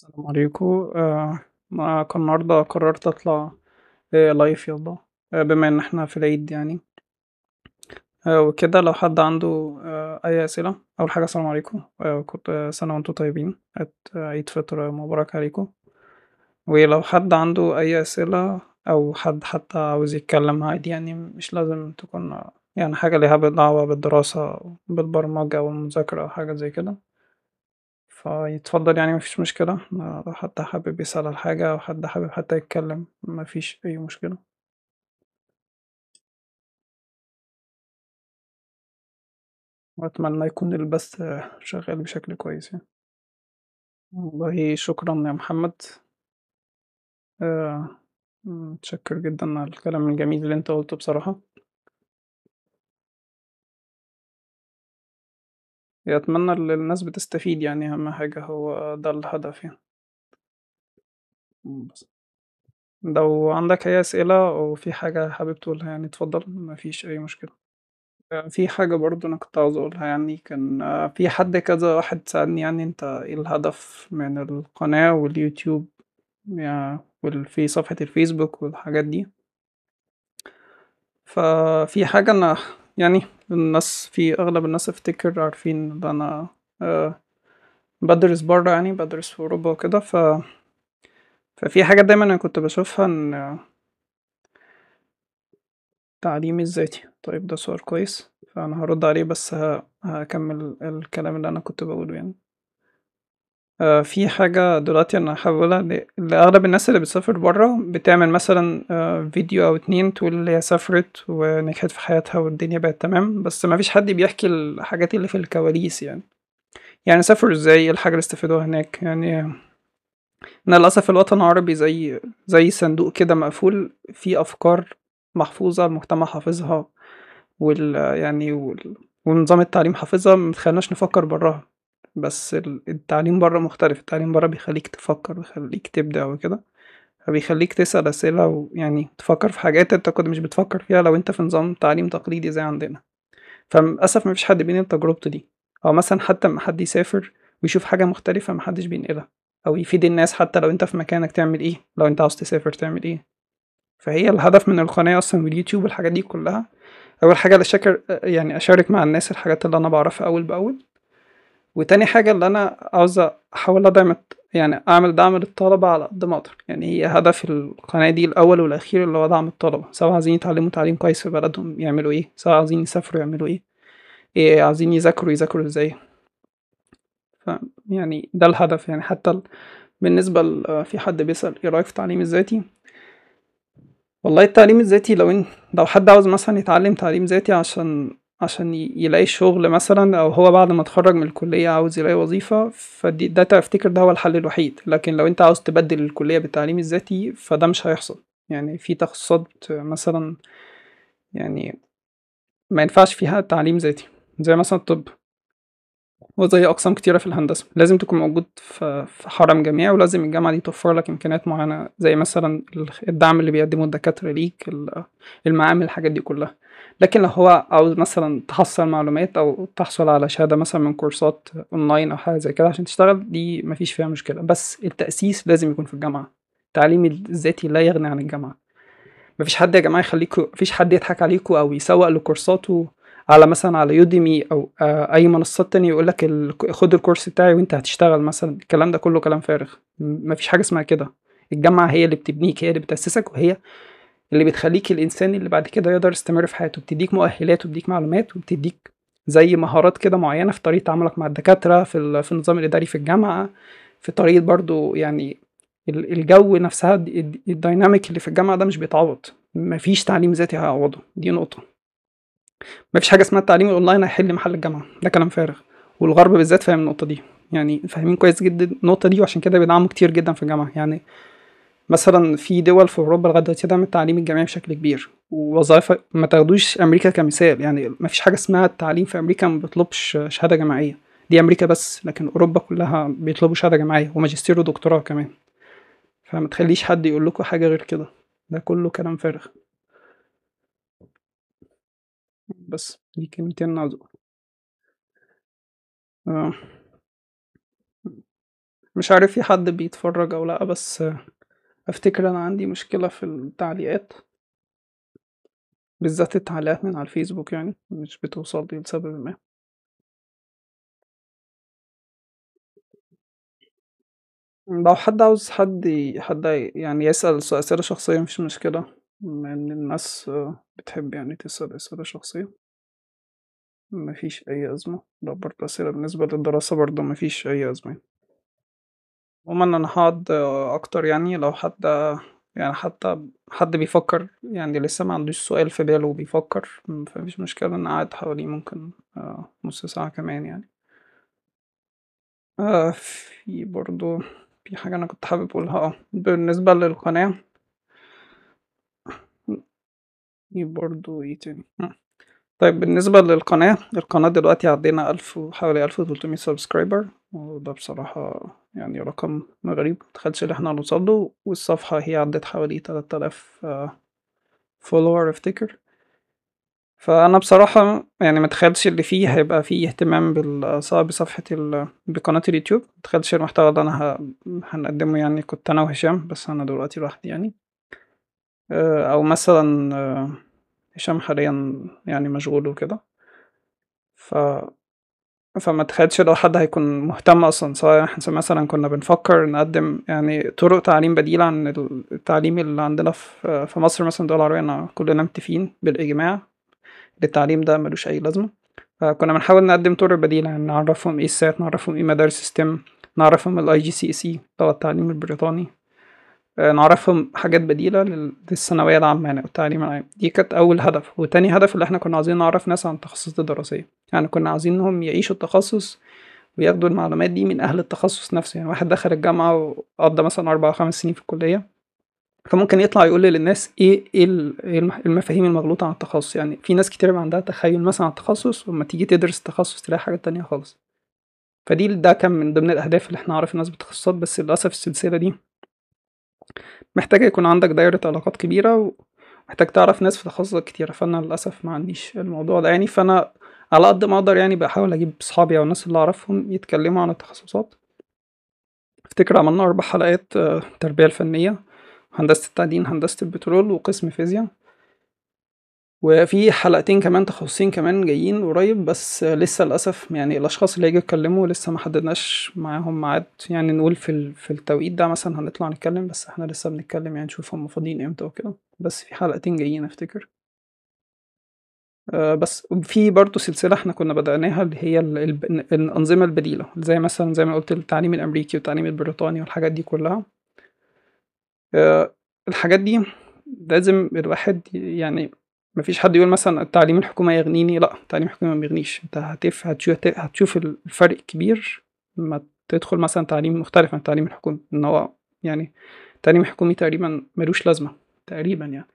السلام عليكم. آه ما كان النهاردة قررت أطلع آه لايف يلا آه بما إن إحنا في العيد يعني. آه وكده لو حد عنده آه أي أسئلة أول حاجة السلام عليكم. آه كنت سنة وأنتم طيبين. عيد- عيد فطر مبارك عليكم. ولو حد عنده أي أسئلة أو حد حتى عاوز يتكلم عادي يعني مش لازم تكون يعني حاجة ليها دعوة بالدراسة أو بالبرمجة أو المذاكرة أو حاجة زي كده. فيتفضل يعني مفيش مشكلة. لو حد حابب يسأل على حاجة أو حد حابب حتى يتكلم مفيش أي مشكلة. وأتمنى يكون البث شغال بشكل كويس يعني. والله شكرا يا محمد. آه، متشكر جدا على الكلام الجميل اللي أنت قلته بصراحة. أتمنى إن الناس بتستفيد يعني أهم حاجة هو ده الهدف يعني. بس. لو عندك أي أسئلة أو في حاجة حابب تقولها يعني اتفضل مفيش أي مشكلة. في حاجة برضه أنا كنت عاوز أقولها يعني كان آه، في حد كذا واحد سألني يعني أنت إيه الهدف من القناة واليوتيوب وفي صفحة الفيسبوك والحاجات دي؟ ففي حاجة أنا يعني الناس في أغلب الناس أفتكر عارفين إن أنا آه، بدرس برا يعني بدرس في أوروبا وكده. ف ففي حاجة دايما أنا كنت بشوفها إن تعليمي الذاتي. طيب ده سؤال كويس فأنا هرد عليه بس هكمل الكلام اللي أنا كنت بقوله يعني. آه، في حاجة دلوقتي أنا هحاولها ل- لأغلب الناس اللي بتسافر برا بتعمل مثلا آه، فيديو أو اتنين تقول اللي هي سافرت ونجحت في حياتها والدنيا بقت تمام بس مفيش حد بيحكي الحاجات اللي في الكواليس يعني. يعني سافروا إزاي؟ إيه الحاجة اللي استفادوها هناك؟ يعني أنا للأسف الوطن العربي زي زي صندوق كده مقفول فيه أفكار محفوظة المجتمع حافظها وال يعني وال... ونظام التعليم حافظها متخلناش نفكر براها. بس ال- التعليم برا مختلف التعليم برا بيخليك تفكر بيخليك تبدع وكده فبيخليك تسأل أسئلة ويعني تفكر في حاجات أنت كنت مش بتفكر فيها لو أنت في نظام تعليم تقليدي زي عندنا. فللأسف مفيش حد بينقل تجربته دي. أو مثلا حتى لما حد يسافر ويشوف حاجة مختلفة محدش بينقلها. أو يفيد الناس حتى لو أنت في مكانك تعمل إيه لو أنت عاوز تسافر تعمل إيه. فهي الهدف من القناة أصلا واليوتيوب والحاجات دي كلها. أول حاجة أشكر يعني أشارك مع الناس الحاجات اللي أنا بعرفها أول بأول. وتاني حاجة اللي أنا عاوز أحاول أدعم يعني أعمل دعم للطلبة على قد ما أقدر. يعني هي هدف القناة دي الأول والأخير اللي هو دعم الطلبة. سواء عايزين يتعلموا تعليم كويس في بلدهم يعملوا إيه سواء عايزين يسافروا يعملوا إيه إيه عايزين يذاكروا يذاكروا إزاي. ف يعني ده الهدف. يعني حتى ال- بالنسبة في حد بيسأل إيه رأيك في التعليم الذاتي؟ والله التعليم الذاتي لو إن لو حد عاوز مثلا يتعلم تعليم ذاتي عشان عشان يلاقي شغل مثلا أو هو بعد ما اتخرج من الكلية عاوز يلاقي وظيفة فدي ده تفتكر ده هو الحل الوحيد. لكن لو أنت عاوز تبدل الكلية بالتعليم الذاتي فده مش هيحصل. يعني في تخصصات مثلا يعني ما ينفعش فيها تعليم ذاتي. زي مثلا الطب. وزي أقسام كتيرة في الهندسة. لازم تكون موجود في حرم جامعي ولازم الجامعة دي توفر لك إمكانيات معينة. زي مثلا الدعم اللي بيقدمه الدكاترة ليك ال- المعامل الحاجات دي كلها. لكن لو هو عاوز مثلا تحصل معلومات أو تحصل على شهادة مثلا من كورسات أونلاين أو حاجة زي كده عشان تشتغل دي مفيش فيها مشكلة. بس التأسيس لازم يكون في الجامعة. التعليم الذاتي لا يغني عن الجامعة. مفيش حد يا جماعة يخليكوا مفيش حد يضحك عليكوا أو يسوق لكورساته على مثلا على يوديمي أو آه، أي منصات تانية يقول لك خد الكورس بتاعي وأنت هتشتغل مثلا. الكلام ده كله كلام فارغ. مفيش حاجة اسمها كده. الجامعة هي اللي بتبنيك هي اللي بتأسسك وهي اللي بتخليك الإنسان اللي بعد كده يقدر يستمر في حياته. بتديك مؤهلات وبتديك معلومات وبتديك زي مهارات كده معينة في طريقة تعاملك مع الدكاترة في في النظام الإداري في الجامعة في طريقة برضو يعني ال- الجو نفسها الد- الد- ال dynamic اللي في الجامعة ده مش بيتعوض. مفيش تعليم ذاتي هيعوضه. دي نقطة. مفيش حاجة اسمها التعليم الأونلاين هيحل محل الجامعة. ده كلام فارغ. والغرب بالذات فاهم النقطة دي. يعني فاهمين كويس جدا النقطة دي وعشان كده بيدعموا كتير جدا في الجامعة. يعني مثلا في دول في أوروبا لغاية دلوقتي دعم التعليم الجامعي بشكل كبير ووظائف ما تاخدوش أمريكا كمثال يعني مفيش حاجة اسمها التعليم في أمريكا ما بيطلبش شهادة جامعية دي أمريكا بس لكن أوروبا كلها بيطلبوا شهادة جامعية وماجستير ودكتوراه كمان فما تخليش حد يقول لكم حاجة غير كده ده كله كلام فارغ بس دي كلمتين أقول. آه. مش عارف في حد بيتفرج أو لأ بس أفتكر أنا عندي مشكلة في التعليقات بالذات التعليقات من على الفيسبوك يعني مش بتوصل لي لسبب ما. لو حد عاوز حد حد يعني يسأل أسئلة شخصية مفيش مشكلة إن الناس بتحب يعني تسأل أسئلة شخصية. مفيش أي أزمة لو برضه أسئلة بالنسبة للدراسة برضه مفيش أي أزمة. عموما أنا هقعد أكتر يعني لو حد يعني حتى حد بيفكر يعني لسه ما عندوش سؤال في باله وبيفكر فمفيش مشكلة أنا قاعد حواليه ممكن آه، نص ساعة كمان يعني. آه في برضه في حاجة أنا كنت حابب أقولها آه بالنسبة للقناة. في برضه إيه تاني؟ آه. طيب بالنسبة للقناة القناة دلوقتي عدينا ألف وحوالي ألف وتلتمية subscriber وده بصراحة يعني رقم غريب متخيلش إن إحنا هنوصله والصفحة هي عدت حوالي تلات آلاف follower افتكر فأنا بصراحة يعني متخيلش اللي فيه هيبقى فيه اهتمام بصفحة ال بقناة اليوتيوب متخيلش المحتوى اللي أنا. هنقدمه يعني كنت أنا وهشام بس أنا دلوقتي لوحدي يعني آه، أو مثلا آه، هشام حاليا يعني مشغول وكده. ف فما تخيلش لو حد هيكون مهتم أصلا سواء إحنا مثلا كنا بنفكر نقدم يعني طرق تعليم بديلة عن التعليم اللي عندنا في مصر مثلا الدول العربية كلنا متفقين بالإجماع إن التعليم ده ملوش أي لازمة. فكنا بنحاول نقدم طرق بديلة يعني نعرفهم إيه ال SAT نعرفهم إيه مدارس STEM نعرفهم ال IGCSE التعليم البريطاني. نعرفهم حاجات بديلة لل- للثانوية العامة يعني والتعليم العام. دي كانت أول هدف. وتاني هدف اللي إحنا كنا عايزين نعرف ناس عن التخصصات الدراسية. يعني كنا عايزينهم يعيشوا التخصص وياخدوا المعلومات دي من أهل التخصص نفسه. يعني واحد دخل الجامعة وقضى مثلا أربع أو خمس سنين في الكلية فممكن يطلع يقول للناس إيه إيه إيه الم- المفاهيم المغلوطة عن التخصص. يعني في ناس كتير عندها تخيل مثلا عن التخصص ولما تيجي تدرس التخصص تلاقي حاجة تانية خالص. فدي ده كان من ضمن الأهداف اللي إحنا نعرف الناس بالتخصصات بس للأسف السلسلة دي محتاجة يكون عندك دايرة علاقات كبيرة ومحتاج تعرف ناس في تخصصات كتيرة فأنا للأسف ما عنديش الموضوع ده. يعني فأنا على قد ما أقدر يعني بحاول أجيب صحابي أو الناس اللي أعرفهم يتكلموا عن التخصصات. أفتكر عملنا أربع حلقات آه، التربية الفنية هندسة التعدين هندسة البترول وقسم فيزياء. وفي حلقتين كمان تخصصين كمان جايين قريب بس لسه للأسف يعني الأشخاص اللي هيجوا يتكلموا لسه ما حددناش معاهم ميعاد. يعني نقول في في التوقيت ده مثلا هنطلع نتكلم بس إحنا لسه بنتكلم يعني نشوف هم فاضيين إمتى وكده. بس في حلقتين جايين افتكر. آه، بس في برضه سلسلة إحنا كنا بدأناها اللي هي ال- ال- الأنظمة البديلة زي مثلا زي ما قلت التعليم الأمريكي والتعليم البريطاني والحاجات دي كلها. آه، الحاجات دي لازم الواحد يعني مفيش حد يقول مثلا التعليم الحكومي يغنيني لا التعليم الحكومي ما بيغنيش. انت هتف هتشوف الفرق كبير لما تدخل مثلا تعليم مختلف عن التعليم الحكومي. إن هو يعني التعليم الحكومي تقريبا ملوش لازمة تقريبا يعني.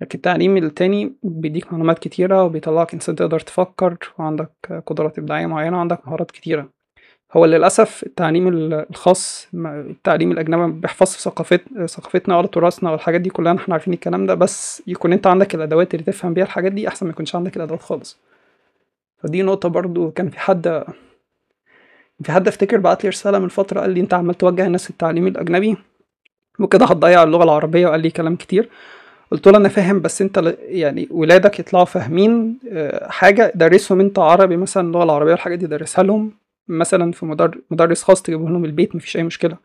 لكن التعليم التاني بيديك معلومات كتيرة وبيطلعك إنسان تقدر تفكر وعندك قدرات إبداعية معينة وعندك مهارات كتيرة. هو للأسف التعليم ال- الخاص التعليم الأجنبي ما بيحفظش ثقافت ثقافتنا ولا تراثنا والحاجات دي كلها إحنا عارفين الكلام ده بس يكون انت عندك الأدوات اللي تفهم بيها الحاجات دي أحسن ما يكونش عندك الأدوات خالص. فدي نقطة برضو كان في حد في حد افتكر بعت لي رسالة من فترة قال لي انت عمال توجه الناس التعليم الأجنبي؟ وكده هتضيع اللغة العربية وقال لي كلام كتير. قلت له أنا فاهم بس انت يعني ولادك يطلعوا فاهمين آه، حاجة درسهم انت عربي مثلا اللغة العربية والحاجات دي درسها لهم. مثلا في مدر- مدرس خاص تجيبه لهم البيت مفيش أي مشكلة.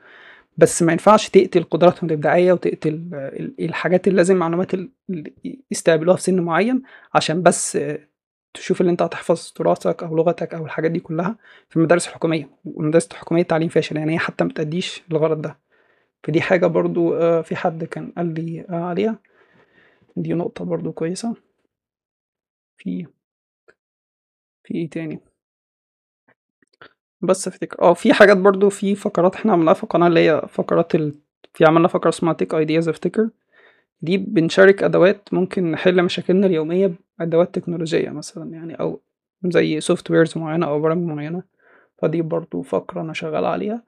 بس ما ينفعش تقتل قدراتهم الإبداعية وتقتل ال- الحاجات اللي لازم معلومات ال- اللي يستقبلوها في سن معين عشان بس تشوف اللي انت هتحفظ تراثك أو لغتك أو الحاجات دي كلها في المدارس الحكومية. والمدارس الحكومية التعليم فاشل يعني هي حتى ما بتأديش الغرض ده. فدي حاجة برضو آه، في حد كان قال لي آه، عليها. دي نقطة برضو كويسة. في في إيه تاني؟ بس افتكر آه في حاجات برضو في فقرات إحنا عملناها في القناة اللي هي فقرات ال... في عملنا فقرة اسمها Tech Ideas افتكر دي بنشارك أدوات ممكن نحل مشاكلنا اليومية بأدوات تكنولوجية مثلا يعني أو زي softwares معينة أو برامج معينة. فدي برضو فقرة أنا شغال عليها.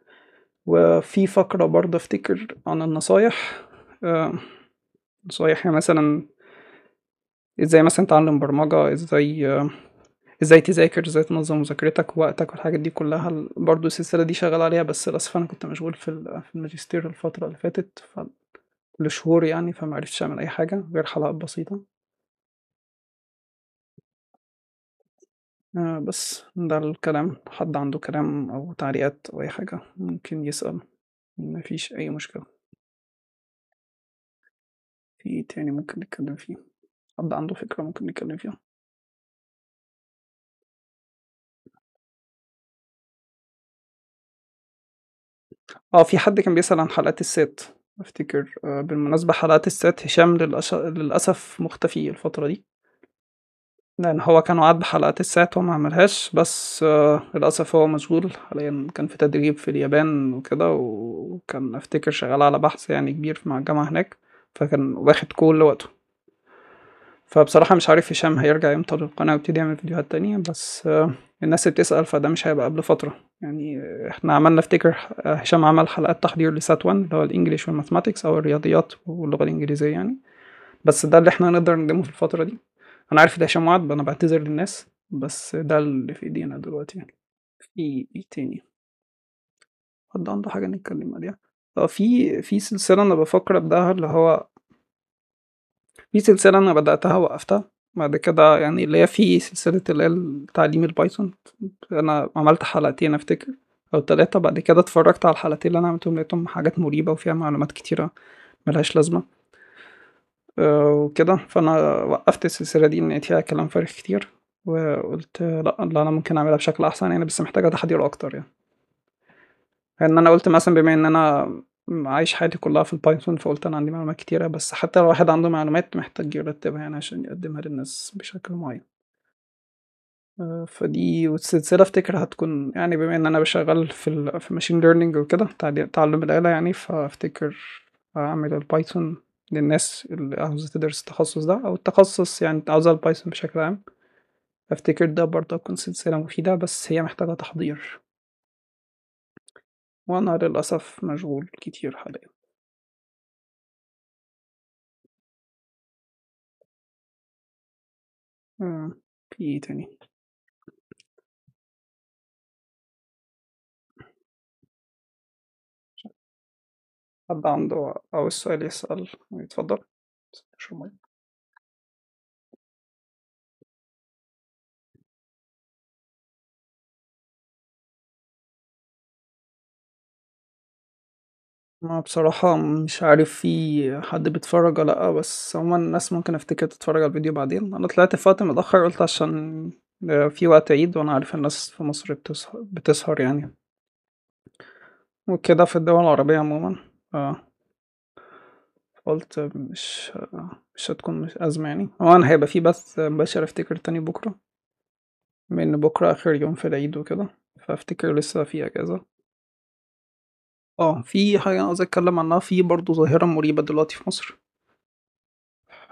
وفي فقرة برضو افتكر عن النصايح. نصايح يعني مثلا إزاي مثلا تعلم برمجة إزاي إزاي تذاكر إزاي تنظم مذاكرتك ووقتك والحاجات دي كلها. برضو السلسلة دي شغال عليها بس للأسف أنا كنت مشغول في في الماجستير الفترة اللي فاتت لشهور يعني فمعرفتش أعمل أي حاجة غير حلقات بسيطة. آه بس ده الكلام. حد عنده كلام أو تعليقات أو أي حاجة ممكن يسأل. مفيش أي مشكلة. في إيه تاني ممكن نتكلم فيه؟ حد عنده فكرة ممكن نتكلم فيها؟ آه في حد كان بيسأل عن حلقات السات أفتكر آه، بالمناسبة حلقات السات هشام للأش... للأسف مختفي الفترة دي. لأن هو كان وعد بحلقات السات وما عملهاش بس آه، للأسف هو مشغول. حاليا كان في تدريب في اليابان وكده وكان أفتكر شغال على بحث يعني كبير مع الجامعة هناك فكان واخد كل وقته. فبصراحة مش عارف هشام هيرجع إمتى للقناة ويبتدي يعمل فيديوهات تانية بس آه، الناس بتسأل فده مش هيبقى قبل فترة. يعني إحنا عملنا افتكر آه، هشام عمل حلقات تحضير لسات 1 اللي هو الإنجليش والماثماتكس أو الرياضيات واللغة الإنجليزية يعني. بس ده اللي إحنا نقدر نقدمه في الفترة دي. أنا عارف ده هشام وعد أنا بعتذر للناس. بس ده اللي في إيدينا دلوقتي يعني. في إيه تاني؟ حد عنده حاجة نتكلم عليها؟ آه في في سلسلة أنا بفكر أبدأها اللي هو في سلسلة أنا بدأتها وقفتها. بعد كده يعني اللي هي في سلسلة اللي هي تعليم البايثون. أنا عملت حلقتين أفتكر أو ثلاثة بعد كده اتفرجت على الحلقتين اللي أنا عملتهم لقيتهم حاجات مريبة وفيها معلومات كتيرة ملهاش لازمة. آه، وكده. فأنا وقفت السلسلة دي ان فيها كلام فارغ كتير وقلت لأ لا أنا ممكن أعملها بشكل أحسن يعني بس محتاجة تحضير أكتر يعني. ان أنا قلت مثلا بما إن أنا عايش حياتي كلها في ال Python فقلت أنا عندي معلومات كتيرة بس حتى لو واحد عنده معلومات محتاج يرتبها يعني عشان يقدمها للناس بشكل معين. آه، فدي والسلسلة أفتكر هتكون يعني بما إن أنا بشغل في ال في machine learning وكده تعلم الآلة يعني فأفتكر أعمل ال Python للناس اللي عاوزة تدرس التخصص ده أو التخصص يعني عاوزة ال Python بشكل عام. أفتكر ده برضه هتكون سلسلة مفيدة بس هي محتاجة تحضير. وأنا للأسف مشغول كتير حاليا. آه، في إيه تاني؟ حد عنده أول سؤال يسأل؟ يتفضل شو مي ما بصراحة مش عارف في حد بيتفرج ولا لأ بس عموما الناس ممكن افتكر تتفرج على الفيديو بعدين. أنا طلعت في وقت متأخر قلت عشان في وقت عيد وأنا عارف الناس في مصر بتسهر, بتسهر يعني. وكده في الدول العربية عموما آه. قلت مش مش هتكون مش أزمة يعني. أنا هيبقى في بث مباشر أفتكر تاني بكرة إن بكرة آخر يوم في العيد وكده فأفتكر لسه في أجازة. آه في حاجة أنا عاوز أتكلم عنها. في برضه ظاهرة مريبة دلوقتي في مصر.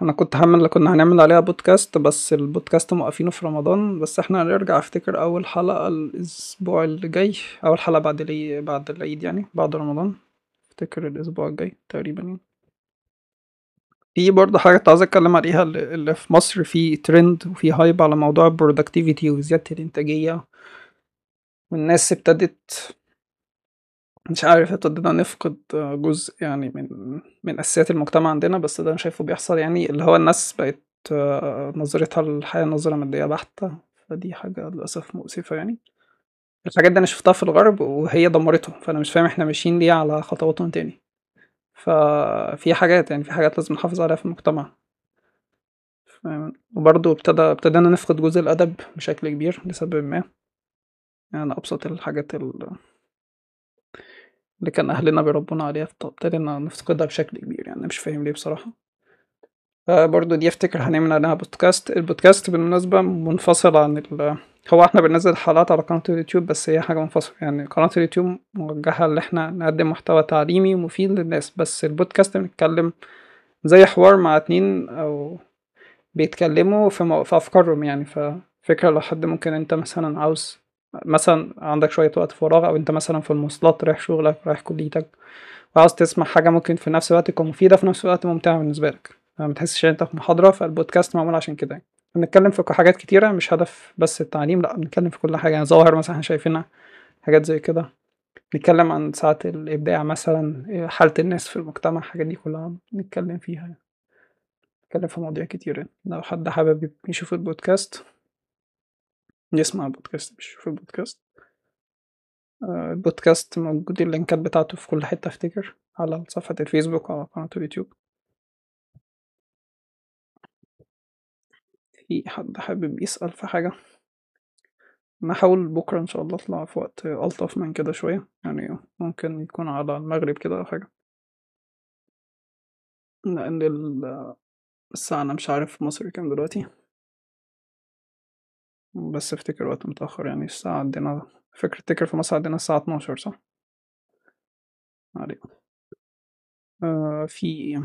أنا كنت هعمل كنا هنعمل عليها بودكاست بس البودكاست موقفينه في رمضان. بس إحنا هنرجع أفتكر أول حلقة الأسبوع اللي جاي. أول حلقة بعد العيد بعد العيد يعني بعد رمضان. أفتكر الأسبوع الجاي تقريبا يعني. في برضه حاجة كنت عاوز أتكلم عليها اللي في مصر في ترند وفي hype على موضوع ال productivity وزيادة الإنتاجية. والناس ابتدت مش عارف ابتدينا نفقد جزء يعني من من أساسيات المجتمع عندنا؟ بس ده أنا شايفه بيحصل يعني اللي هو الناس بقت آه، نظرتها للحياة نظرة مادية بحتة. فدي حاجة للأسف مؤسفة يعني. الحاجات دي أنا شفتها في الغرب وهي دمرتهم. فأنا مش فاهم إحنا ماشيين ليه على خطواتهم تاني. ففي حاجات يعني في حاجات لازم نحافظ عليها في المجتمع؟ وبرضه ابتدى ابتدينا نفقد جزء الأدب بشكل كبير لسبب ما. يعني أبسط الحاجات ال- اللي كان أهلنا بيربونا عليها ابتدينا نفقدها بشكل كبير يعني مش فاهم ليه بصراحة برضه دي أفتكر هنعمل عليها بودكاست البودكاست بالمناسبة منفصل عن ال هو إحنا بننزل حلقات على قناة اليوتيوب بس هي حاجة منفصلة يعني قناة اليوتيوب موجهة إن إحنا نقدم محتوى تعليمي ومفيد للناس بس البودكاست بنتكلم زي حوار مع اتنين أو بيتكلموا في. في أفكارهم يعني ففكرة لو حد ممكن أنت مثلا عاوز مثلا عندك شوية وقت فراغ أو أنت مثلا في المواصلات رايح شغلك رايح كليتك وعاوز تسمع حاجة ممكن في نفس الوقت تكون مفيدة في نفس الوقت ممتعة بالنسبة لك. ما بتحسش إن أنت في محاضرة فالبودكاست معمول عشان كده. بنتكلم في حاجات كتيرة مش هدف بس التعليم لأ بنتكلم في كل حاجة. يعني ظواهر مثلًا إحنا شايفينها حاجات زي كده، نتكلم عن ساعات الإبداع مثلًا حالة الناس في المجتمع الحاجات دي كلها بنتكلم فيها. بنتكلم في مواضيع كتير يعني، لو حد حابب يشوف البودكاست يسمع البودكاست مش يشوف البودكاست. آآ البودكاست موجود اللينكات بتاعته في كل حتة أفتكر، على صفحة الفيسبوك وعلى قناة اليوتيوب. في حد حابب يسأل في حاجة؟ أنا هاحاول بكرة إن شاء الله أطلع في وقت ألطف من كده شوية، يعني ممكن يكون على المغرب كده أو حاجة. ال الساعة أنا مش عارف مصر كام دلوقتي. بس أفتكر وقت متأخر يعني الساعة عندنا فاكر أفتكر في مصر عندنا الساعة 12 صح؟ علينا. آآ في.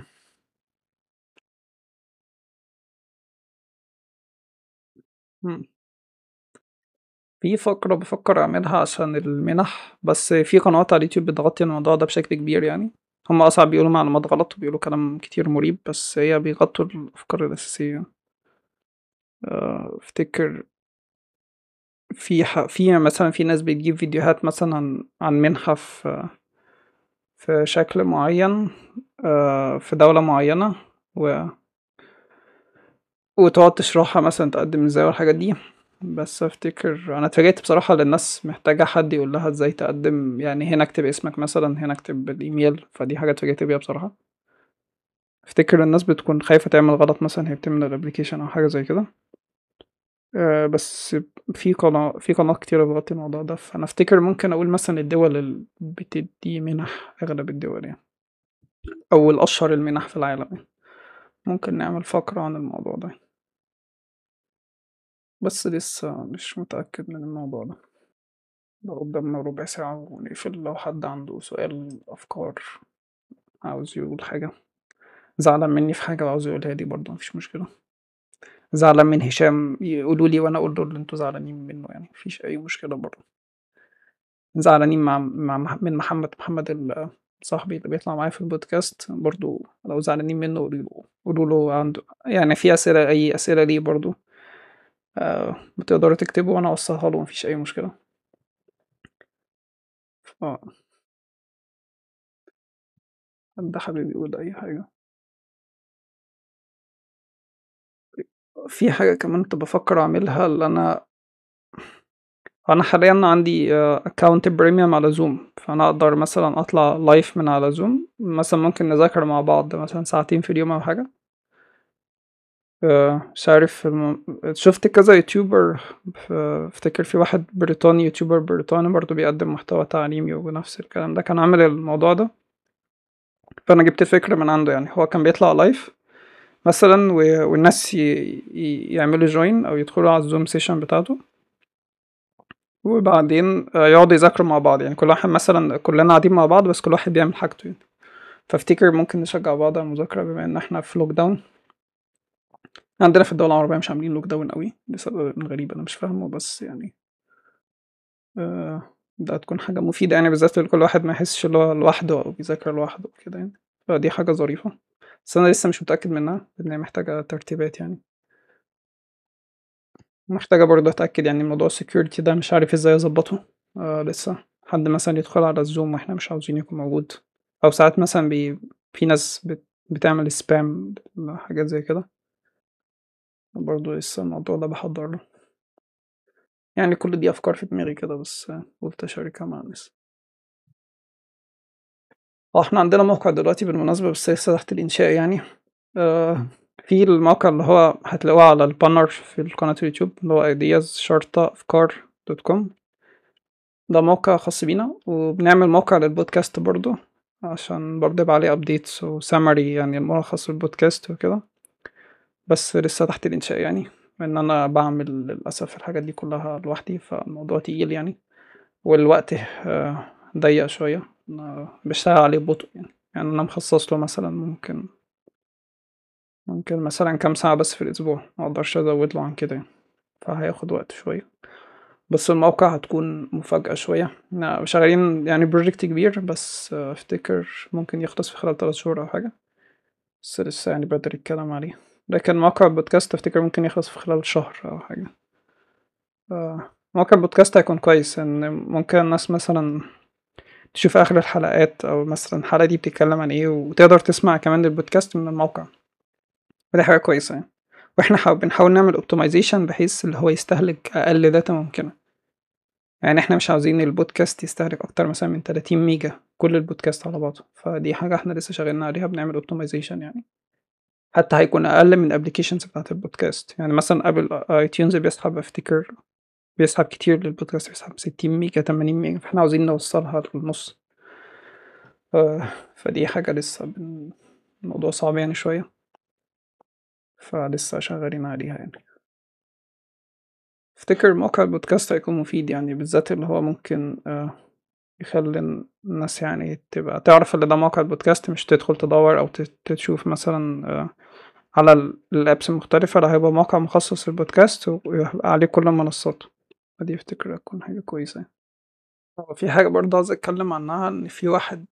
في فقرة بافكر أعملها عشان المنح، بس في قنوات على اليوتيوب بتغطي الموضوع ده بشكل كبير يعني، هُم آه ساعات بيقولوا معلومات غلط وبيقولوا كلام كتير مُريب، بس هي بيغطوا الأفكار الأساسية. آآ أفتكر في ح في مثلًا في ناس بتجيب فيديوهات مثلًا عن عن منحة في في شكل معين آآ في دولة معينة و وتقعد تشرحها مثلًا تقدم إزاي والحاجات دي، بس أفتكر أنا اتفاجئت بصراحة إن الناس محتاجة حد يقول لها إزاي تقدم يعني هنا اكتب اسمك مثلًا، هنا اكتب الإيميل، فدي حاجة اتفاجئت بيها بصراحة. أفتكر الناس بتكون خايفة تعمل غلط مثلًا وهي بتملا الapplication أو حاجة زي كده. آآ بس في قنا في قنوات كتيرة بتغطي الموضوع ده، فأنا أفتكر ممكن أقول مثلًا الدول اللي بتدّي منح أغلب الدول يعني. أو الأشهر المنح في العالم يعني. ممكن نعمل فقرة عن الموضوع ده. بس لسه مش متأكد من الموضوع ده. لو قدامنا ربع ساعة ونقفل لو حد عنده سؤال، أفكار، عاوز يقول حاجة، زعلان مني في حاجة وعاوز يقولها لي برضه ما فيش مشكلة. زعلان من هشام يقولوا لي وأنا أقول له اللي أنتم زعلانين منه يعني، ما فيش أي مشكلة برضه. زعلانين مع مع من محمد، محمد صاحبي اللي بيطلع معايا في البودكاست برضه لو زعلانين منه قولوا له عنده يعني في أسئلة أي أسئلة ليه برضه آآ تقدروا تكتبوا وأنا أوصّلها له ما فيش أي مشكلة. ف حد حابب يقول أي حاجة؟ في حاجة كمان كنت بافكر أعملها اللي أنا أنا حاليًا عندي account premium على zoom، فأنا أقدر مثلًا أطلع live من على zoom مثلًا ممكن نذاكر مع بعض مثلًا ساعتين في اليوم أو حاجة. آآ مش عارف شُفت كذا يوتيوبر ف أفتكر في واحد بريطاني يوتيوبر بريطاني برضه بيقدم محتوى تعليمي ونفس الكلام ده، كان عامل الموضوع ده. فأنا جِبت الفكرة من عنده يعني، هو كان بيطلع live مثلًا والناس يعملوا join أو يدخلوا على الzoom session بتاعته. وبعدين آآ يقعدوا يذاكروا مع بعض، يعني كل واحد مثلًا كلنا قاعدين مع بعض بس كل واحد بيعمل حاجته يعني. فأفتكر ممكن نشجع بعض على المذاكرة بما إن إحنا في lockdown. عندنا في الدول العربية مش عاملين lockdown أوي لسببٍ غريب أنا مش فاهمه بس يعني آآ ده هتكون حاجة مفيدة يعني بالذات لكل واحد ما يحسش اللي هو لوحده أو بيذاكر لوحده وكده يعني، فدي حاجة ظريفة. بس أنا لسه مش متأكد منها، لإن هي محتاجة ترتيبات يعني. محتاجة برضه أتأكد يعني موضوع الsecurity ده مش عارف إزاي أضبّطه آآ لسه، حد مثلًا يدخل على الzoom وإحنا مش عاوزينه يكون موجود، أو ساعات مثلًا بي في ناس بت بتعمل spam حاجات زي كده. برضه لسه الموضوع ده باحضّر له. يعني كل دي أفكار في دماغي كده بس قُلت أشاركها مع الناس. آه إحنا عندنا موقع دلوقتي بالمناسبة بس لسه تحت الإنشاء يعني، آآ في الموقع اللي هو هتلاقوه على الbanner في قناة اليوتيوب اللي هو ideas شرطة أفكار .com. ده موقع خاص بينا، وبنعمل موقع للبودكاست برضه، عشان برضه يبقى عليه updates وsummary يعني ملخص البودكاست وكده. بس لسه تحت الإنشاء يعني، لإن أنا باعمل للأسف الحاجات دي كلها لوحدي، فالموضوع تقيل يعني، والوقت آآ ضيّق شوية، أنا باشتغل عليه ببطء يعني، يعني أنا مخصص له مثلًا ممكن ممكن مثلًا كام ساعة بس في الأسبوع، ما أقدرش أزوّد له عن كده يعني، فهياخد وقت شوية. بس الموقع هتكون مفاجأة شوية، شغالين يعني project كبير بس أفتكر ممكن يخلص في خلال 3 شهور أو حاجة، بس لسه يعني بدري الكلام عليه. لكن موقع البودكاست أفتكر ممكن يخلص في خلال شهر أو حاجة. موقع البودكاست هيكون كويس إن ممكن الناس مثلا تشوف آخر الحلقات أو مثلا الحلقة دي بتتكلم عن إيه وتقدر تسمع كمان البودكاست من الموقع. ودي حاجة كويسة يعني. وإحنا بنحاول نعمل optimization بحيث اللي هو يستهلك أقل data ممكنة. يعني إحنا مش عاوزين البودكاست يستهلك أكتر مثلا من 30 ميجا كل البودكاست على بعضه. فدي حاجة إحنا لسه شغالين عليها بنعمل optimization يعني. حتى هيكون أقل من ال applications بتاعت البودكاست. يعني مثلا Apple iTunes بيسحب افتكر بيسحب كتير للبودكاست بيسحب 60 ميجا 80 ميجا فإحنا عاوزين نوصلها للنص. آه، فدي حاجة لسه الموضوع صعب يعني شوية. فلسه شغالين عليها يعني. افتكر موقع البودكاست هيكون مفيد يعني بالذات اللي هو ممكن آه، يخلي الناس يعني تبقى تعرف اللي ده موقع البودكاست مش تدخل تدور أو تشوف مثلا آه، على ال apps المختلفة لا هيبقى موقع مخصص للبودكاست ويبقى عليه كل المنصات. فدي افتكر هتكون حاجة كويسة في حاجة برضه عايز أتكلم عنها إن في واحد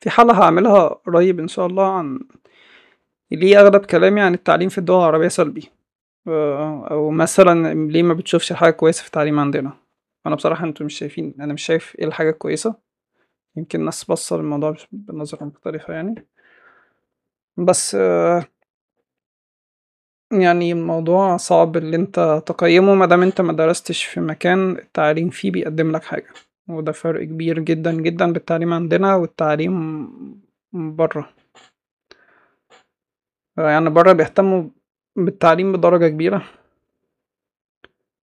في حلقة هعملها قريب إن شاء الله عن ليه أغلب كلامي عن التعليم في الدول العربية سلبي. آه، أو مثلا ليه ما بتشوفش حاجة كويسة في التعليم عندنا. أنا بصراحة أنتوا مش شايفين أنا مش شايف إيه الحاجة الكويسة. يمكن الناس بصة للموضوع بنظرة مختلفة يعني. بس يعني الموضوع صعب اللي انت تقيمه مادام انت ما درستش في مكان التعليم فيه بيقدم لك حاجة. وده فرق كبير جدا جدا بالتعليم عندنا والتعليم برا يعني برا بيهتموا بالتعليم بدرجة كبيرة.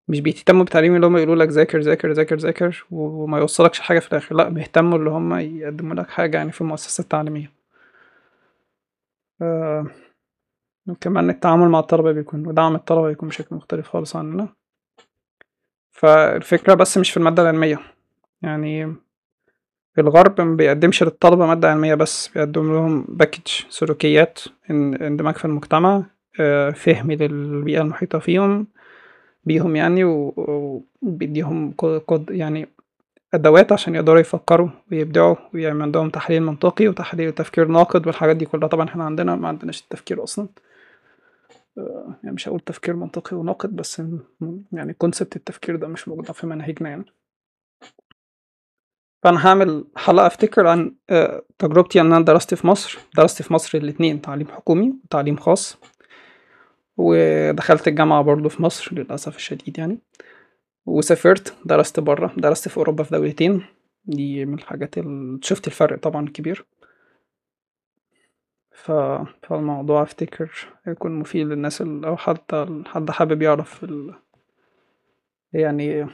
مش بيهتموا بالتعليم اللي هم يقولوا لك ذاكر ذاكر ذاكر ذاكر وما يوصلكش حاجة في الآخر. لأ بيهتموا اللي هم يقدموا لك حاجة يعني في المؤسسة التعليمية. آه. وكمان التعامل مع الطلبة بيكون ودعم الطلبة بيكون بشكل مختلف خالص عننا. فالفكرة بس مش في المادة العلمية. يعني الغرب ما بيقدمش للطلبة مادة علمية بس بيقدم لهم باكج سلوكيات اندماج في المجتمع آه، فهم للبيئة المحيطة فيهم بيهم يعني وبيديهم يعني أدوات عشان يقدروا يفكروا ويبدعوا ويعمل عندهم تحليل منطقي وتحليل تفكير ناقد والحاجات دي كلها طبعا إحنا عندنا ما عندناش التفكير أصلا. يعني مش هقول تفكير منطقي وناقد بس يعني كونسبت التفكير ده مش موجود في مناهجنا يعني. فأنا هعمل حلقة أفتكر عن آه، تجربتي أن أنا درست في مصر. درست في مصر الاتنين تعليم حكومي وتعليم خاص. ودخلت الجامعة برضه في مصر للأسف الشديد يعني. وسافرت درست برا درست في أوروبا في دولتين. دي من الحاجات اللي شفت الفرق طبعا كبير ف... فالموضوع أفتكر هيكون مفيد للناس اللي أو حتى حد حابب يعرف ال... يعني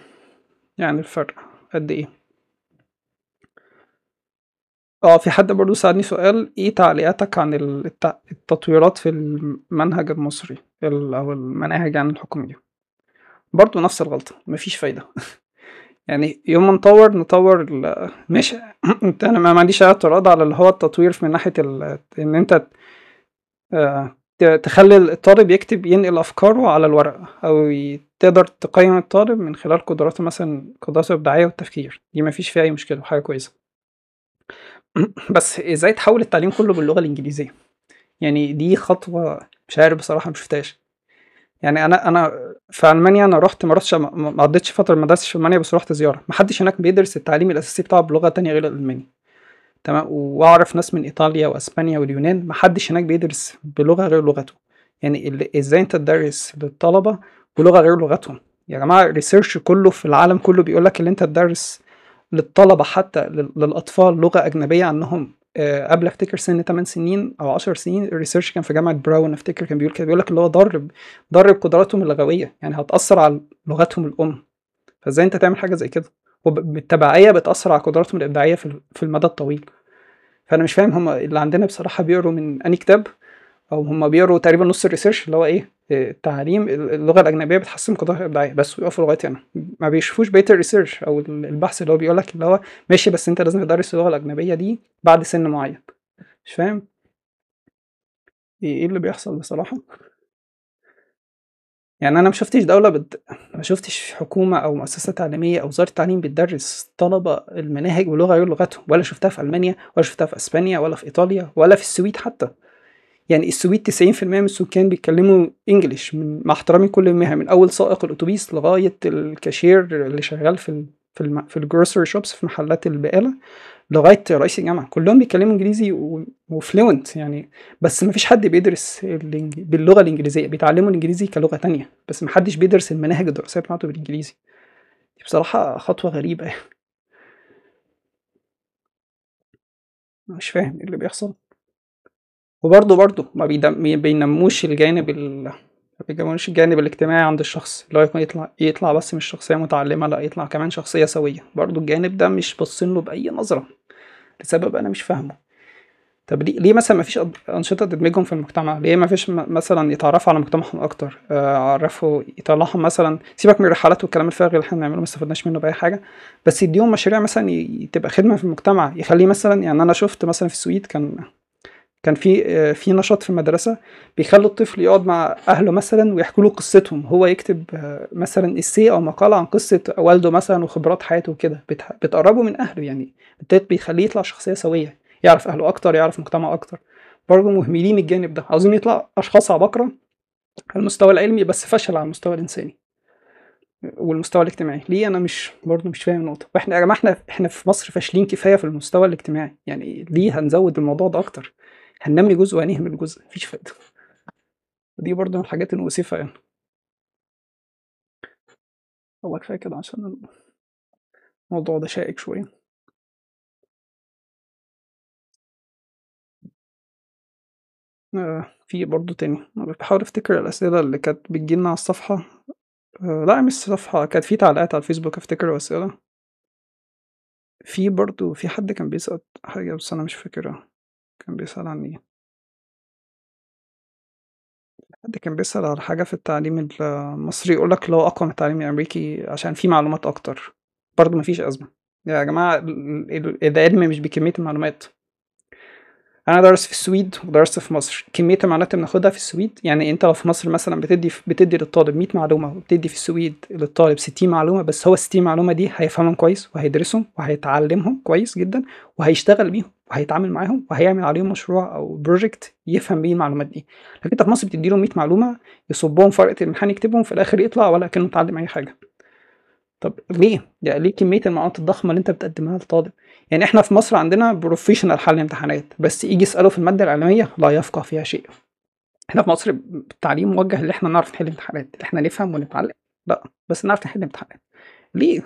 يعني الفرق قد إيه. آه في حد برضو سألني سؤال إيه تعليقاتك عن التطويرات في المنهج المصري أو المناهج يعني الحكومية؟ برضو نفس الغلطة مفيش فايدة. يعني يوم ما نطور نطور مش أنا ما عنديش اعتراض على اللي هو التطوير من ناحية إن انت آه، تخلي الطالب يكتب ينقل أفكاره على الورق أو تقدر تقيم الطالب من خلال قدراته مثلا قدراته الإبداعية والتفكير. دي مفيش فيها أي مشكلة وحاجة كويسة. بس إزاي تحول التعليم كله باللغة الإنجليزية؟ يعني دي خطوة مش عارف بصراحة مشفتهاش يعني أنا أنا في ألمانيا أنا رحت ما رحتش ما قضيتش فترة ما درستش في ألمانيا بس رحت زيارة. ما حدش هناك بيدرس التعليم الأساسي بتاعه بلغة تانية غير الألماني. تمام؟ وأعرف ناس من إيطاليا وأسبانيا واليونان ما حدش هناك بيدرس بلغة غير لغته يعني إزاي أنت تدرس للطلبة بلغة غير لغتهم؟ يا جماعة ال research كله في العالم كله بيقول لك إن أنت تدرس للطلبة حتى للأطفال لغة أجنبية عنهم. قبل افتكر سن 8 سنين أو 10 سنين ال research كان في جامعة براون افتكر كان بيقول كده بيقول لك اللي هو ضرب ضرب قدراتهم اللغويه يعني هتأثر على لغتهم الأم. فإزاي أنت تعمل حاجة زي كده؟ وبالتبعيه بتأثر على قدراتهم الإبداعية في في المدى الطويل. فأنا مش فاهم هم اللي عندنا بصراحة بيقروا من أنهي كتاب أو هم بيقروا تقريبا نص ال research اللي هو إيه؟ التعليم اللغة الأجنبية بتحسن قدرات الإبداعية بس ويقفوا لغاية هنا. ما بيشوفوش بقية ال research أو البحث اللي هو بيقول لك اللي هو ماشي بس أنت لازم تدرس اللغة الأجنبية دي بعد سن معين. مش فاهم؟ إيه, إيه اللي بيحصل بصراحة؟ يعني أنا ما شفتش دولة بد... ما شفتش حكومة أو مؤسسة تعليمية أو وزارة تعليم بتدرس طلبة المناهج بلغه غير لغتهم ولا شفتها في ألمانيا ولا شفتها في إسبانيا ولا في إيطاليا ولا في السويد حتى. يعني السويد 90% من السكان بيتكلموا English من مع احترامي كل المهن من أول سائق الأتوبيس لغاية الكاشير اللي شغال في في الم... في ال grocery shops في محلات البقالة لغاية رئيس الجامعة كلهم بيتكلموا إنجليزي. و fluent يعني بس ما فيش حد بيدرس. باللغة الإنجليزية بيتعلموا الإنجليزي كلغة تانية بس ما حدش بيدرس المناهج الدراسية بتاعته بالإنجليزي دي بصراحة خطوة غريبة يعني مش فاهم إيه اللي بيحصل وبرضه برضه ما. بينموش الجانب ال... ما بينموش الجانب الاجتماعي عند الشخص اللي هو يكون يطلع يطلع بس مش شخصية متعلمة لا يطلع كمان شخصية سوية برضه الجانب ده مش باصين له بأي نظرة لسبب أنا مش فاهمه طب ليه, ليه مثلا ما فيش أنشطة تدمجهم في المجتمع؟ ليه ما فيش مثلا يتعرفوا على مجتمعهم أكتر؟ يعرفوا يطلعهم مثلا سيبك من الرحلات والكلام الفارغ اللي إحنا بنعمله ما استفدناش منه بأي حاجة بس يديهم مشاريع مثلا. تبقى خدمة في المجتمع يخليه مثلا يعني أنا شفت مثلا في السويد كان كان في في نشاط في المدرسة بيخلوا الطفل يقعد مع أهله مثلا ويحكوا له قصتهم. هو يكتب مثلا إسيه أو مقالة عن قصة والده مثلا وخبرات حياته وكده. بتقربه من أهله يعني. بيخليه يطلع شخصية سوية يعرف أهله أكتر يعرف مجتمعه أكتر. برضه مهملين الجانب ده. عاوزين يطلع أشخاص عباقرة على المستوى العلمي بس فشل على المستوى الإنساني والمستوى الاجتماعي. ليه؟ أنا مش برضه مش فاهم النقطة. وإحنا يا جماعة إحنا إحنا في مصر فاشلين كفاية في المستوى الاجتماعي. يعني ليه هنزود الموضوع ده أكتر؟ هننمي جزء وهنهمل جزء مفيش فايدة. دي برضه من الحاجات المؤسفة يعني. هو كفاية كده عشان الموضوع ده شائك شوية. آه في برضه تاني. بحاول أفتكر الأسئلة اللي كانت بتجيلنا على الصفحة. آه لا مش صفحة كانت في تعليقات على الفيسبوك أفتكر أسئلة في برضه في حد كان بيسأل حاجة بس أنا مش فاكرها. كان بيسأل عن إيه؟ حد كان بيسأل على حاجة في التعليم المصري يقول لك اللي هو أقوى من التعليم الأمريكي عشان فيه معلومات أكتر. برضه مفيش أزمة. يا جماعة العلم مش بكمية المعلومات. أنا درست في السويد ودرست في مصر. كمية المعلومات اللي بناخدها في السويد يعني أنت لو في مصر مثلا بتدي بتدي للطالب 100 معلومة وبتدي في السويد للطالب 60 معلومة بس هو ال 60 معلومة دي هيفهمهم كويس وهيدرسهم وهيتعلمهم كويس جدا وهيشتغل بيهم وهيتعامل معاهم وهيعمل عليهم مشروع أو project يفهم بيه المعلومات دي. لكن أنت في مصر بتدي له 100 معلومة يصبهم في ورقه الامتحان يكتبهم في الآخر يطلع ولا كأنه اتعلم أي حاجة. طب ليه؟ يعني ليه كمية المعلومات الضخمة اللي أنت بتقدمها للطالب يعني إحنا في مصر عندنا بروفيشنال حل امتحانات بس يجي يسأله في المادة العلمية لا يفقه فيها شيء. إحنا في مصر التعليم موجه اللي إحنا نعرف نحل امتحانات اللي إحنا نفهم ونتعلم لا بس نعرف نحل امتحانات ليه؟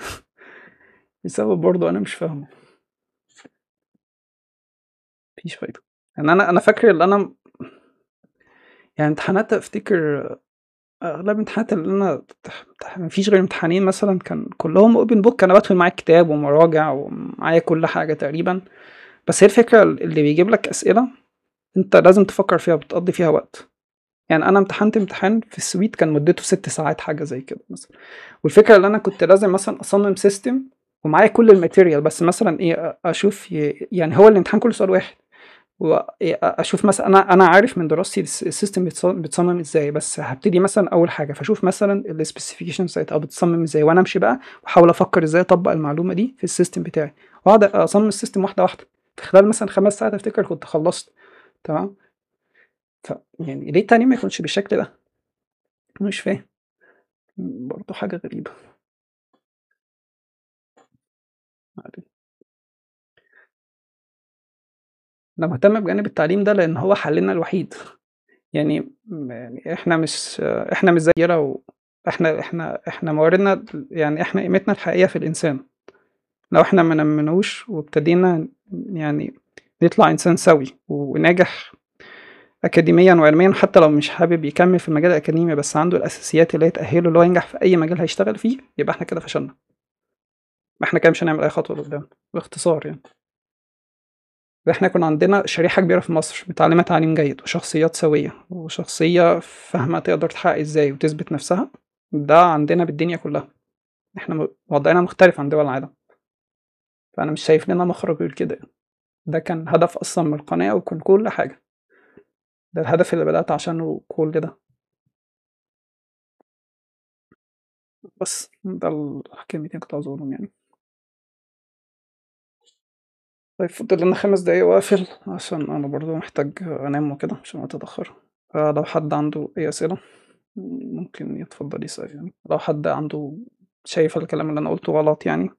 لسبب برضه أنا مش فاهمه. مفيش فايدة. يعني أنا أنا فاكر اللي أنا يعني امتحانات أفتكر أغلب الامتحانات اللي أنا مفيش غير امتحانين مثلا كان كلهم open book أنا بدخل معايا كتاب ومراجع ومعايا كل حاجة تقريبا. بس هي الفكرة اللي بيجيب لك أسئلة أنت لازم تفكر فيها بتقضي فيها وقت. يعني أنا امتحنت امتحان في السويد كان مدته ست ساعات حاجة زي كده مثلا. والفكرة اللي أنا كنت لازم مثلا أصمم system ومعايا كل ال material. بس مثلا إيه أشوف يعني هو الامتحان كله سؤال واحد. واشوف مثلا أنا أنا عارف من دراستي ال system بيتصمم إزاي بس هبتدي مثلا أول حاجة فأشوف مثلا ال specification sheet أو بتصمم إزاي وأنا أمشي بقى وأحاول أفكر إزاي أطبق المعلومة دي في ال system بتاعي. وأقعد أصمم ال system واحدة واحدة. في خلال مثلا خمس ساعات أفتكر كنت خلصت. تمام؟ ف يعني ليه التعليم ما يكونش بالشكل ده؟ مش فاهم. برضه حاجة غريبة. أنا مهتم بجانب التعليم ده لأن هو حلنا الوحيد يعني يعني إحنا مش إحنا مش زي و إحنا إحنا إحنا مواردنا يعني إحنا قيمتنا الحقيقية في الإنسان لو إحنا ما نمّيناهوش وابتدينا يعني نطلع إنسان سوي وناجح أكاديميًا وعلميًا حتى لو مش حابب يكمّل في المجال الأكاديمي بس عنده الأساسيات اللي هي تأهّله اللي هو ينجح في أي مجال هيشتغل فيه يبقى إحنا كده فشلنا. إحنا كده مش هنعمل أي خطوة لقدّام باختصار يعني. إحنا يكون عندنا شريحة كبيرة في مصر متعلمة تعليم جيد وشخصيات سوية وشخصية فاهمة تقدر تحقق إزاي وتثبت نفسها ده عندنا بالدنيا كلها إحنا م وضعنا مختلف عن دول العالم. فأنا مش شايف لنا مخرج غير كده ده كان هدف أصلًا من القناة وكان كل حاجة. ده الهدف اللي بدأت عشانه كل ده. بس ده الكلمتين كنت عاوز يعني. طيب فاضل لنا خمس دقايق وأقفل عشان أنا برضه محتاج أنام وكده عشان اتأخر. فلو حد عنده أي أسئلة ممكن يتفضل يسأل يعني. لو حد عنده شايف الكلام اللي أنا قلته غلط يعني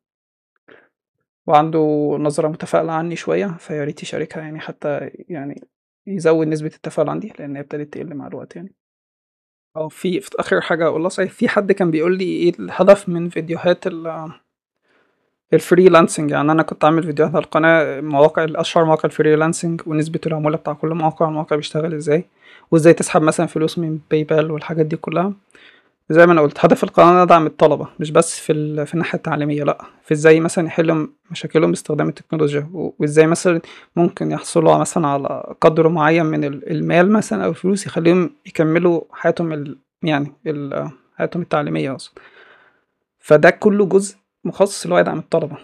وعنده نظرة متفائلة عني شوية فياريت يشاركها يعني حتى يعني يزود نسبة التفاؤل عندي لأن هي ابتدت تقل مع الوقت يعني. أو في في آخر حاجة أقولها صحيح في حد كان بيقول لي إيه الهدف من فيديوهات ال ال freelancing يعني أنا كنت عامل فيديوهات على القناة مواقع أشهر مواقع ال freelancing ونسبة العمولة بتاع كل موقع الموقع بيشتغل إزاي وإزاي تسحب مثلا فلوس من PayPal والحاجات دي كلها زي ما أنا قلت هدف القناة ندعم الطلبة مش بس في. في الناحية التعليمية لأ في إزاي مثلا يحلوا مشاكلهم باستخدام التكنولوجيا و- وإزاي مثلا ممكن يحصلوا مثلا على قدر معين من ال- المال مثلا أو الفلوس يخليهم يكملوا حياتهم ال... يعني ال... حياتهم التعليمية أصلا فده كله جزء مخصص اللي هو يدعم الطلبة.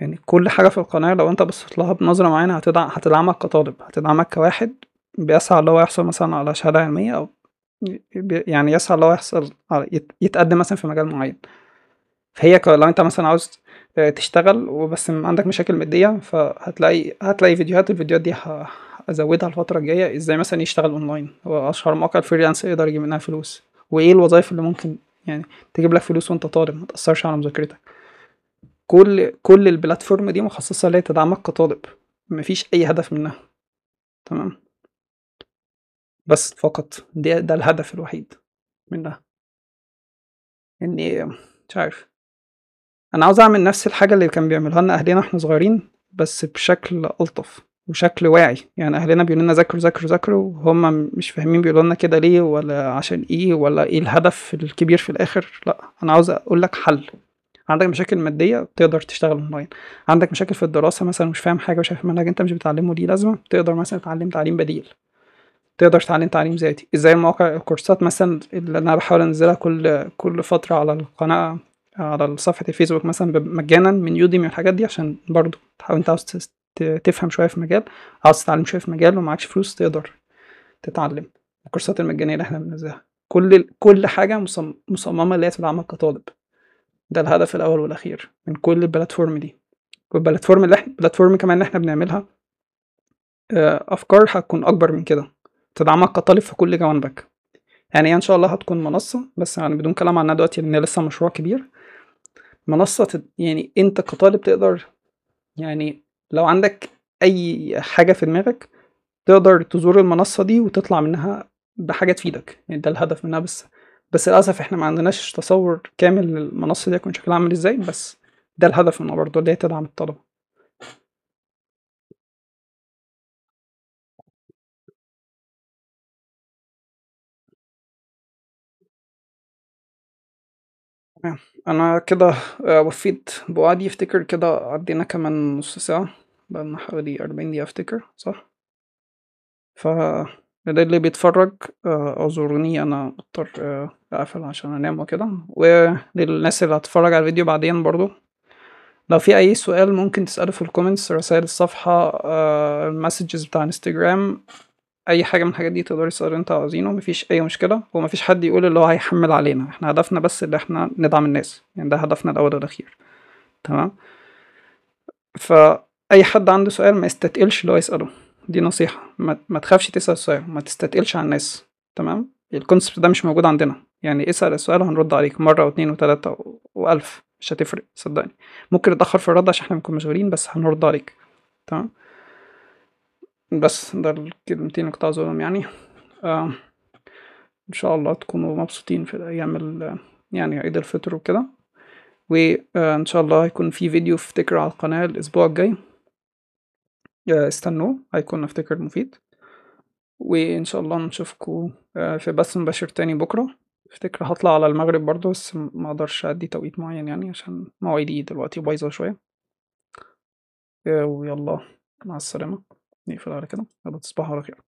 يعني كل حاجة في القناة لو انت بصيت لها بنظرة معينة هتدعم هتدعمك كطالب. هتدعمك كواحد بيسعى اللي هو يحصل مثلا على شهادة علمية أو يعني يسعى اللي هو يحصل يتقدم مثلا في مجال معين. فهي لو انت مثلا عاوز تشتغل وبس عندك مشاكل مادية فهتلاقي هتلاقي فيديوهات. الفيديوهات دي هزودها الفترة الجاية. إزاي مثلا يشتغل أونلاين؟ هو أشهر موقع ال freelance يقدر يجيب منها فلوس. وإيه الوظائف اللي ممكن يعني تجيب لك فلوس وانت طالب؟ ما تأثرش على مذاكرتك. كل كل ال platform دي مخصصة ليه تدعمك كطالب. مفيش أي هدف منها. تمام؟ بس فقط. ده, ده الهدف الوحيد منها. إني مش عارف. أنا عاوز أعمل نفس الحاجة اللي كان بيعملوها لنا أهلنا وإحنا صغيرين بس بشكل ألطف وشكل واعي. يعني أهلنا بيقولوا لنا ذاكروا ذاكروا ذاكروا وهم مش فاهمين بيقولوا لنا كده ليه ولا عشان إيه ولا إيه الهدف الكبير في الآخر. لأ أنا عاوز أقول لك حل. عندك مشاكل مادية تقدر تشتغل أونلاين. عندك مشاكل في الدراسة مثلا مش فاهم حاجة وشايف منهج أنت مش بتعلمه ليه لازمة. تقدر مثلا تتعلم تعليم بديل. تقدر تتعلم تعليم ذاتي. إزاي مواقع الكورسات مثلا اللي أنا بحاول أنزلها كل كل فترة على القناة على صفحة الفيسبوك مثلا مجانا من يوديمي والحاجات دي عشان برضو أنت عاوز تفهم شوية في مجال. عاوز تتعلم شوية في مجال ومعكش فلوس تقدر تتعلم. الكورسات المجانية اللي إحنا بننزلها. كل كل حاجة مصم- مصممة اللي هي تدعمك كطالب. ده الهدف الأول والأخير من كل البلاتفورم دي. والبلاتفورم اللي إحنا البلاتفورم كمان اللي إحنا بنعملها آه، أفكار هتكون أكبر من كده. تدعمك كطالب في كل جوانبك. يعني إن شاء الله هتكون منصة بس يعني بدون كلام عنها دلوقتي هي لسه مشروع كبير. منصة تد- يعني أنت كطالب تقدر يعني لو عندك أي حاجة في دماغك تقدر تزور المنصة دي وتطلع منها بحاجة تفيدك. يعني ده الهدف منها بس. بس للأسف إحنا ما عندناش تصور كامل للمنصة دي يكون شكلها عامل إزاي بس ده الهدف منها برضه اللي هي تدعم الطلبة. تمام. أنا كده آه، وفيت بوعدي افتكر كده عدينا كمان نص ساعة. بقالنا حوالي أربعين دقيقة أفتكر صح؟ ف اللي بيتفرج آه، اعذروني أنا مضطر آه، أقفل عشان أنام وكده. وللناس اللي هتتفرج على الفيديو بعدين برضه لو في أي سؤال ممكن تسأله في ال comments رسائل الصفحة آه، ال messages بتاع انستجرام أي حاجة من الحاجات دي تقدروا تسألوا أنتوا عاوزينه مفيش أي مشكلة. ومفيش حد يقول اللي هو هيحمل علينا. إحنا هدفنا بس اللي إحنا ندعم الناس. يعني ده هدفنا الأول والأخير. تمام؟ فأي حد عنده سؤال ما يستتقلش اللي هو يسأله. دي نصيحة. ما, تخافش تسأل سؤال. ما تستتقلش على الناس. تمام؟ الكونسبت ده مش موجود عندنا. يعني اسأل السؤال وهنرد عليك. مرة واتنين وتلاتة وألف. مش هتفرق صدقني. ممكن نتأخر في الرد عشان إحنا بنكون مشغولين بس هنرد عليك. تمام؟ بس ده الكلمتين اللي كنت عاوز يعني. آه إن شاء الله تكونوا مبسوطين في الأيام ال- يعني عيد الفطر وكده. وان شاء الله هيكون في فيديو افتكر على القناة الأسبوع الجاي. آه، استنوه. هيكون افتكر مفيد. وإن شاء الله نشوفكم آه، في بث مباشر تاني بكرة. افتكر هطلع على المغرب برضه بس ما أقدرش أدي توقيت معين يعني عشان مواعيدي دلوقتي بايظة شوية. آه، ويلا مع السلامة. نقفل على كده. يلا تصبحوا على خير.